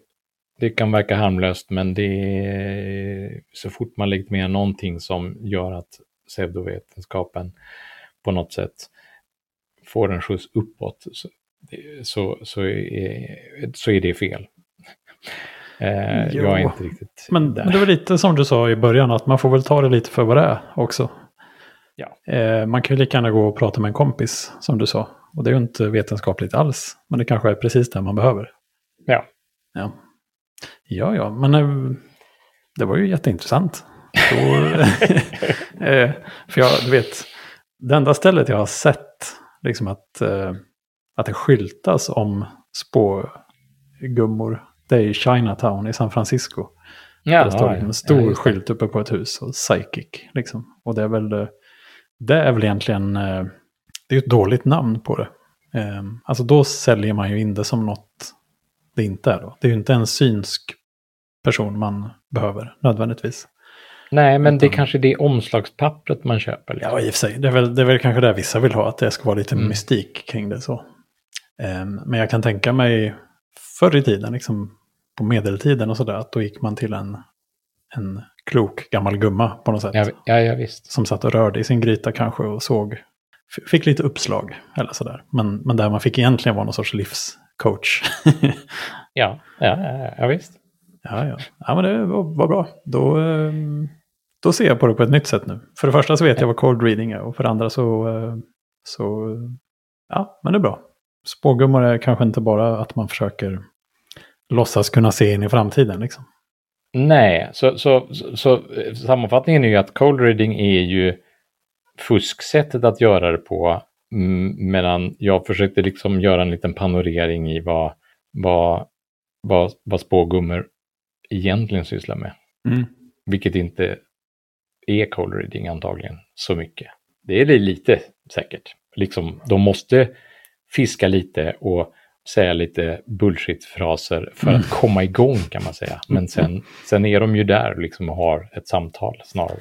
det kan verka harmlöst, men det är, så fort man legitimerar någonting som gör att pseudovetenskapen på något sätt får en skjuts uppåt så, så, så, är, så är det fel. Eh, jag är inte riktigt men, där. Men det var lite som du sa i början, att man får väl ta det lite för vad det är också. Ja. Eh, man kan ju lika gärna gå och prata med en kompis, som du sa. Och det är ju inte vetenskapligt alls, men det kanske är precis det man behöver. Ja. Ja, ja, ja men eh, det var ju jätteintressant. Då, eh, för jag, du vet, det enda stället jag har sett liksom att, eh, att det skyltas om spågummor, det är i Chinatown i San Francisco. Ja, det står ja, en stor ja, skylt uppe på ett hus, och psychic. Liksom. Och det är väl, det är väl egentligen, det är ett dåligt namn på det. Eh, alltså då säljer man ju in det som något det inte är då. Det är ju inte en synsk person man behöver nödvändigtvis. Nej, men det är kanske det omslagspappret man köper. Liksom. Ja, i och för sig. Det är, väl, det är väl kanske det vissa vill ha, att det ska vara lite Mm. mystik kring det så. Ehm, men jag kan tänka mig förr i tiden, liksom på medeltiden och sådär, att då gick man till en, en klok gammal gumma på något sätt. Ja, ja, ja, visst. Som satt och rörde i sin gryta kanske och såg, fick lite uppslag eller sådär. Men, men där man fick egentligen vara någon sorts livscoach. Ja, ja, ja, ja visst. Ja, ja. ja men det var, var bra. Då, ehm, då ser jag på det på ett nytt sätt nu. För det första så vet jag vad cold reading är och för det andra så, eh, så ja, men det är bra. Spågummor är kanske inte bara att man försöker låtsas kunna se in i framtiden. Liksom. Nej, så, så, så, så eh, sammanfattningen är ju att cold reading är ju fusksättet att göra det på. mm, Medan jag försökte liksom göra en liten panorering i vad, vad, vad, vad spågummor egentligen sysslar med. Vilket inte är cold reading antagligen så mycket. Det är det lite säkert. Liksom, de måste fiska lite och säga lite bullshit-fraser för att komma igång kan man säga. Men sen, sen är de ju där liksom och har ett samtal snarare.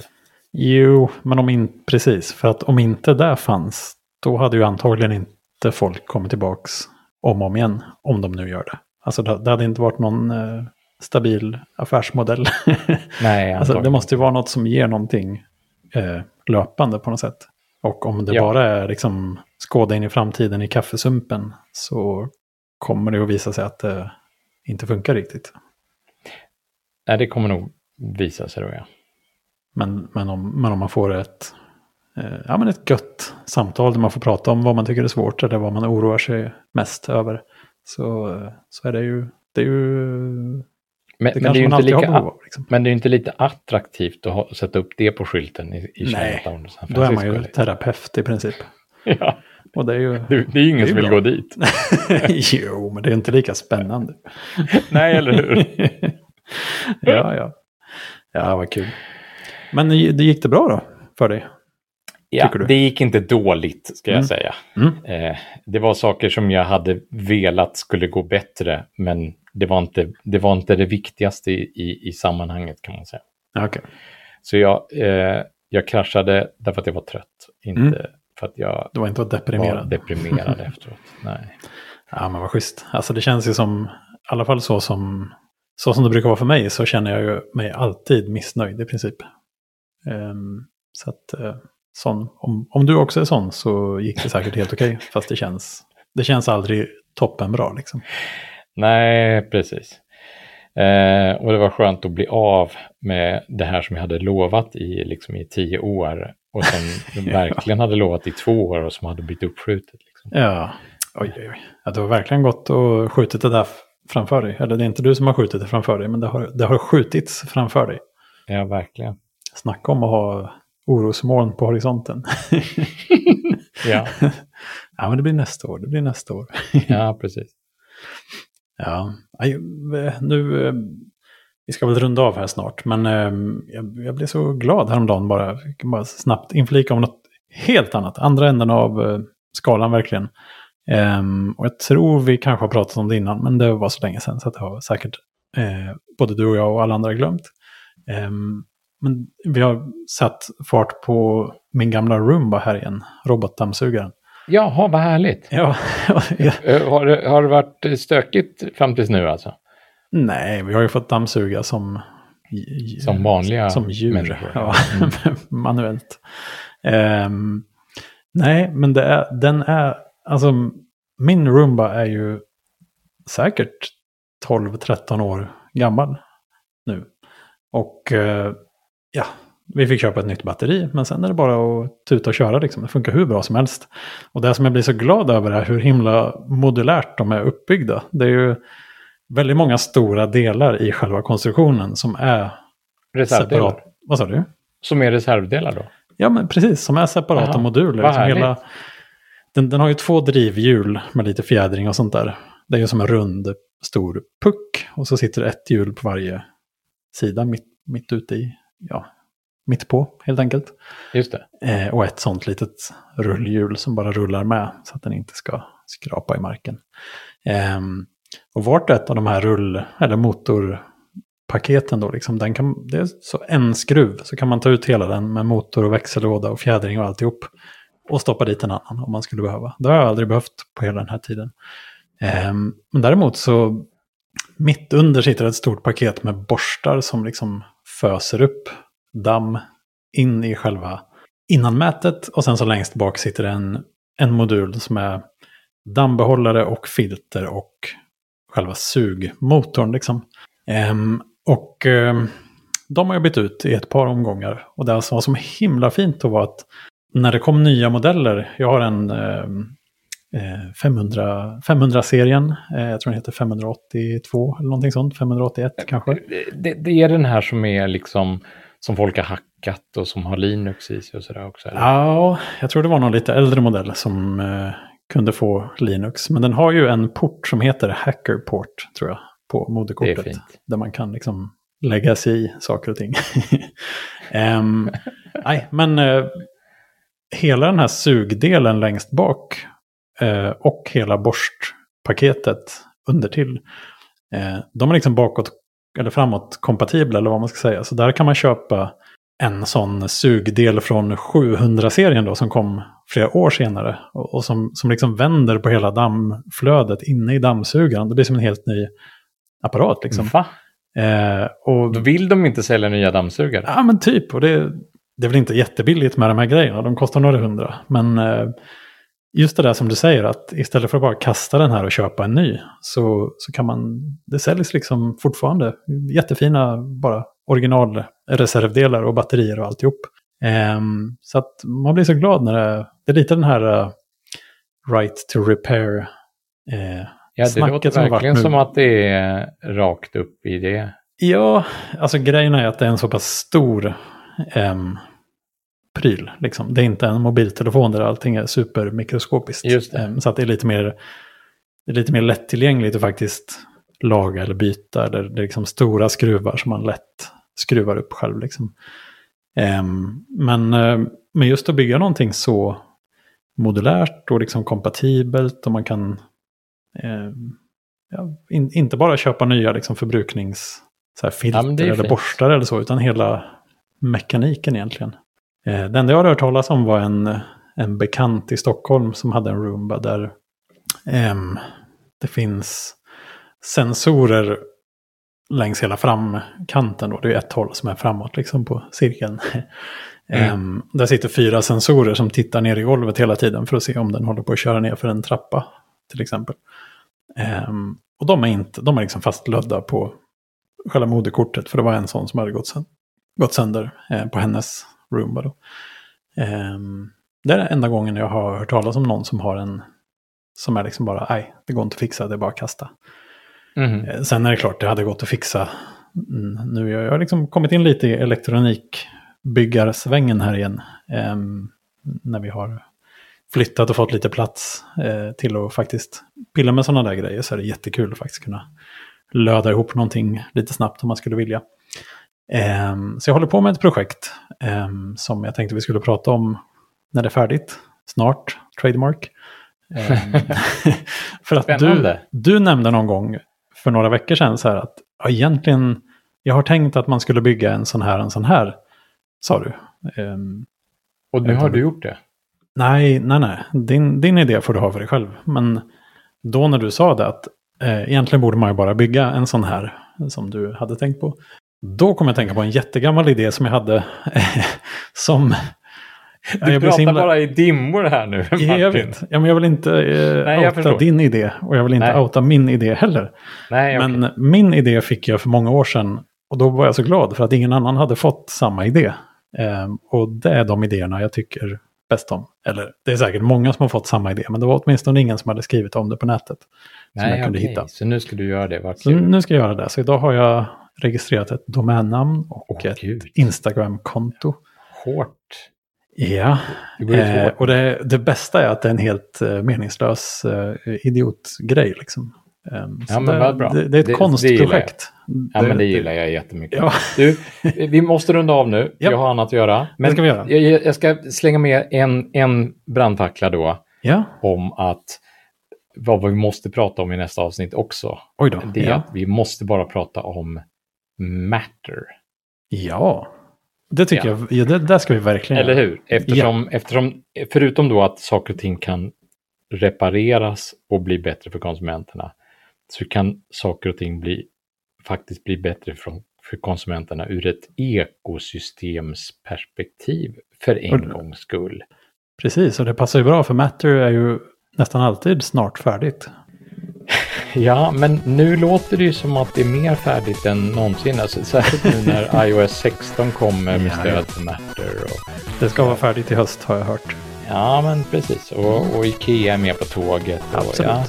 Jo, men om in, precis. För att om inte det fanns, då hade ju antagligen inte folk kommit tillbaks om och om igen. Om de nu gör det. Alltså det, det hade inte varit någon eh, stabil affärsmodell. Nej, alltså, det måste ju vara något som ger någonting eh, löpande på något sätt. Och om det Ja. bara är liksom skåda in i framtiden i kaffesumpen så kommer det att visa sig att det inte funkar riktigt. Nej, det kommer nog visa sig då ja. Men, men, om, men om man får ett, eh, ja, men ett gött samtal där man får prata om vad man tycker är svårt eller vad man oroar sig mest över. Så, så är det ju, det är ju, Men, det men, det är inte lika, behov. Liksom. men det är ju inte lite attraktivt att ha, sätta upp det på skylten i, i Nej, Chinatown Då är man ju terapeut i princip. Ja, Och det är ju, det, det är ju ingen som vill bra. gå dit. jo, men det är inte lika spännande. Nej, eller hur? ja, ja. Ja, vad kul. Men det gick det bra då för dig? Ja, det gick inte dåligt ska jag Mm. säga. Mm. Eh, det var saker som jag hade velat skulle gå bättre, men det var inte det, var inte det viktigaste i, i, i sammanhanget kan man säga. Okej. Så jag, eh, jag kraschade därför att jag var trött, inte Mm. för att jag Du var inte var deprimerad? deprimerad efteråt. Nej. Ja, men vad schysst. Alltså det känns ju som, i alla fall så som, så som det brukar vara för mig, så känner jag mig alltid missnöjd i princip. Ehm, så att, eh, sån, om, om du också är sån så gick det säkert helt okej. Fast det känns, det känns aldrig toppen bra liksom. Nej, precis. Eh, och det var skönt att bli av med det här som jag hade lovat i, liksom, i tio år och som jag verkligen hade lovat i två år och som hade blivit uppskjutet. Liksom. Ja, oj, oj, oj. Ja, det har verkligen gått och skjutit det där framför dig. Eller det är inte du som har skjutit det framför dig, men det har, det har skjutits framför dig. Ja, verkligen. Snacka om att ha orosmoln på horisonten. Ja, ja, men det blir nästa år. Det blir nästa år. ja precis. Ja, eh, nu... eh, Vi ska väl runda av här snart, men eh, jag, jag blev så glad häromdagen bara. Jag kan bara snabbt inflika om något helt annat. Andra änden av skalan verkligen. Um, och jag tror vi kanske har pratat om det innan, men det var så länge sedan så att det har säkert eh, både du och jag och alla andra glömt. Um, men vi har satt fart på min gamla Roomba här igen, robotdammsugaren. Jaha, vad härligt. Ja, Eh, har, det, har det varit stökigt fram tills nu alltså? Nej, vi har ju fått dammsuga som... Som vanliga Som djur, människor. ja, Mm. manuellt. Ehm, nej, men det är, den är... Alltså, min Roomba är ju säkert 12-13 år gammal nu. Och eh, ja, vi fick köpa ett nytt batteri, men sen är det bara att tuta och köra. Liksom. Det funkar hur bra som helst. Och det som jag blir så glad över är hur himla modulärt de är uppbyggda. Det är ju väldigt många stora delar i själva konstruktionen som är Reservdelar? separat. Vad sa du? Som är reservdelar då? Ja, men precis. Som är separata Aha, moduler. Liksom hela, den, den har ju två drivhjul med lite fjädring och sånt där. Det är ju som en rund stor puck. Och så sitter ett hjul på varje sida mitt, mitt ute i, ja, mitt på helt enkelt. Just det. Eh, och ett sånt litet rullhjul som bara rullar med så att den inte ska skrapa i marken. Ehm, och vart och ett av de här rull eller motorpaketen då, liksom, den kan, det är så en skruv så kan man ta ut hela den med motor och växellåda och fjädring och alltihop. Och stoppa dit en annan om man skulle behöva. Det har jag aldrig behövt på hela den här tiden. Ehm, men däremot så mitt under sitter ett stort paket med borstar som liksom föser upp damm in i själva innanmätet. Och sen så längst bak sitter en, en modul som är dammbehållare och filter och själva sugmotorn. Liksom. Ehm, och ehm, de har jag bytt ut i ett par omgångar. Och det alltså som var så himla fint då var att när det kom nya modeller, jag har en eh, 500, 500-serien, eh, jag tror den heter 582 eller någonting sånt, 581 kanske. Det, det är den här som är liksom som folk har hackat och som har Linux i sig och sådär också? Eller? Ja, jag tror det var någon lite äldre modell som eh, kunde få Linux. Men den har ju en port som heter Hackerport, tror jag, på moderkortet. Där man kan liksom lägga sig i saker och ting. Ehm, nej, men eh, hela den här sugdelen längst bak eh, och hela borstpaketet under till. Eh, de är liksom bakåt eller framåt kompatibla eller vad man ska säga. Så där kan man köpa en sån sugdel från 700-serien då som kom flera år senare. Och, och som, som liksom vänder på hela dammflödet inne i dammsugaren. Det blir som en helt ny apparat liksom. Va? Eh, och, Då vill de inte sälja nya dammsugare? ja men typ. Och det, det är väl inte jättebilligt med de här grejerna. De kostar några hundra. Men eh, just det där som du säger att istället för att bara kasta den här och köpa en ny så, så kan man, det säljs liksom fortfarande jättefina bara originalreservdelar och batterier och alltihop. Ehm, så att man blir så glad när det, det är lite den här eh, right to repair eh, Ja, det låter som verkligen nu. som att det är rakt upp i det. Ja, alltså grejen är att det är en så pass stor em, pryl. Liksom. Det är inte en mobiltelefon där allting är supermikroskopiskt. Just det. Em, så att det är lite mer, det är lite mer lättillgängligt att faktiskt laga eller byta. Eller det är liksom stora skruvar som man lätt skruvar upp själv. Liksom. Em, men, eh, men just att bygga någonting så modulärt och liksom kompatibelt och man kan ja, in, inte bara köpa nya liksom, förbruknings så här, filter Ja, eller fint. borstar eller så, utan hela mekaniken egentligen. Eh, det enda jag hade hört talas om var en, en bekant i Stockholm som hade en Roomba där ehm, det finns sensorer längs hela framkanten. Då. Det är ett håll som är framåt liksom på cirkeln. Mm. Ehm, där sitter fyra sensorer som tittar ner i golvet hela tiden för att se om den håller på att köra ner för en trappa till exempel. Ehm, och de är, inte, de är liksom fastlödda på själva moderkortet för det var en sån som hade gått, gått sönder eh, på hennes Roomba. Då. Ehm, det är den enda gången jag har hört talas om någon som har en som är liksom bara, nej, det går inte att fixa, det är bara att kasta. Eh, Sen är det klart, det hade gått att fixa. Mm, Nu har jag liksom kommit in lite i elektronikbyggarsvängen här igen. Ehm, när vi har flyttat och fått lite plats eh, till att faktiskt pilla med sådana där grejer så är det jättekul att faktiskt kunna löda ihop någonting lite snabbt om man skulle vilja. Ehm, så jag håller på med ett projekt ehm, som jag tänkte vi skulle prata om när det är färdigt. Snart, trademark. Ehm, för att du, du nämnde någon gång för några veckor sedan så här att ja, egentligen, jag har tänkt att man skulle bygga en sån här, en sån här, sa du. Och nu har du gjort det. nej, nej, nej, din, din idé får du ha för dig själv. Men då när du sa det att eh, egentligen borde man ju bara bygga en sån här som du hade tänkt på. Då kom jag att tänka på en jättegammal idé som jag hade som... Du jag pratar himla- bara i dimmor här nu, Martin. Ja, jag vet. Ja, men jag vill inte eh, Nej, outa förstår. din idé och jag vill inte Nej. outa min idé heller. Nej, okej. Men min idé fick jag för många år sedan och då var jag så glad för att ingen annan hade fått samma idé. Ehm, och det är de idéerna jag tycker bäst om. Eller det är säkert många som har fått samma idé, men det var åtminstone ingen som hade skrivit om det på nätet. som Nej, jag kunde hitta. Så nu ska du göra det. Vad Så nu ska jag göra det. Så idag har jag registrerat ett domännamn och Åh, ett Gud. Instagram-konto. Hårt. Ja, eh, och det, det bästa är att det är en helt eh, meningslös eh, idiotgrej. Liksom. Så Ja, men det, bra. Det, det är ett Det- konstprojekt. Ja, men det gillar jag jättemycket. Ja. Du, vi måste runda av nu. Ja. Jag har annat att göra. Men Det ska vi göra. Jag, jag ska slänga med en, en brandtackla då Ja, om att vad vi måste prata om i nästa avsnitt också. oj då. Det är ja. att vi måste bara prata om matter. ja, det tycker Ja. jag. Ja, det, där ska vi verkligen Eller hur? Eftersom, eftersom, förutom då att saker och ting kan repareras och bli bättre för konsumenterna, så kan saker och ting bli, faktiskt bli bättre för, för konsumenterna ur ett ekosystemsperspektiv för en Och- gångs skull. Precis, och det passar ju bra för Matter är ju nästan alltid snart färdigt. Ja, men nu låter det ju som att det är mer färdigt än någonsin. Alltså, särskilt nu när iOS 16 kommer med stöd för Matter. Och, Det ska vara färdigt i höst har jag hört. ja, men precis. Och, och Ikea är med på tåget. Och, Absolut. Ja.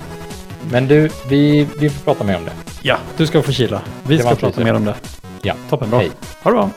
Men du, vi, vi får prata mer om det. Ja, du ska få kila. Vi Det ska prata mer om det. Ja, Toppen, bra. hej. Ha det bra.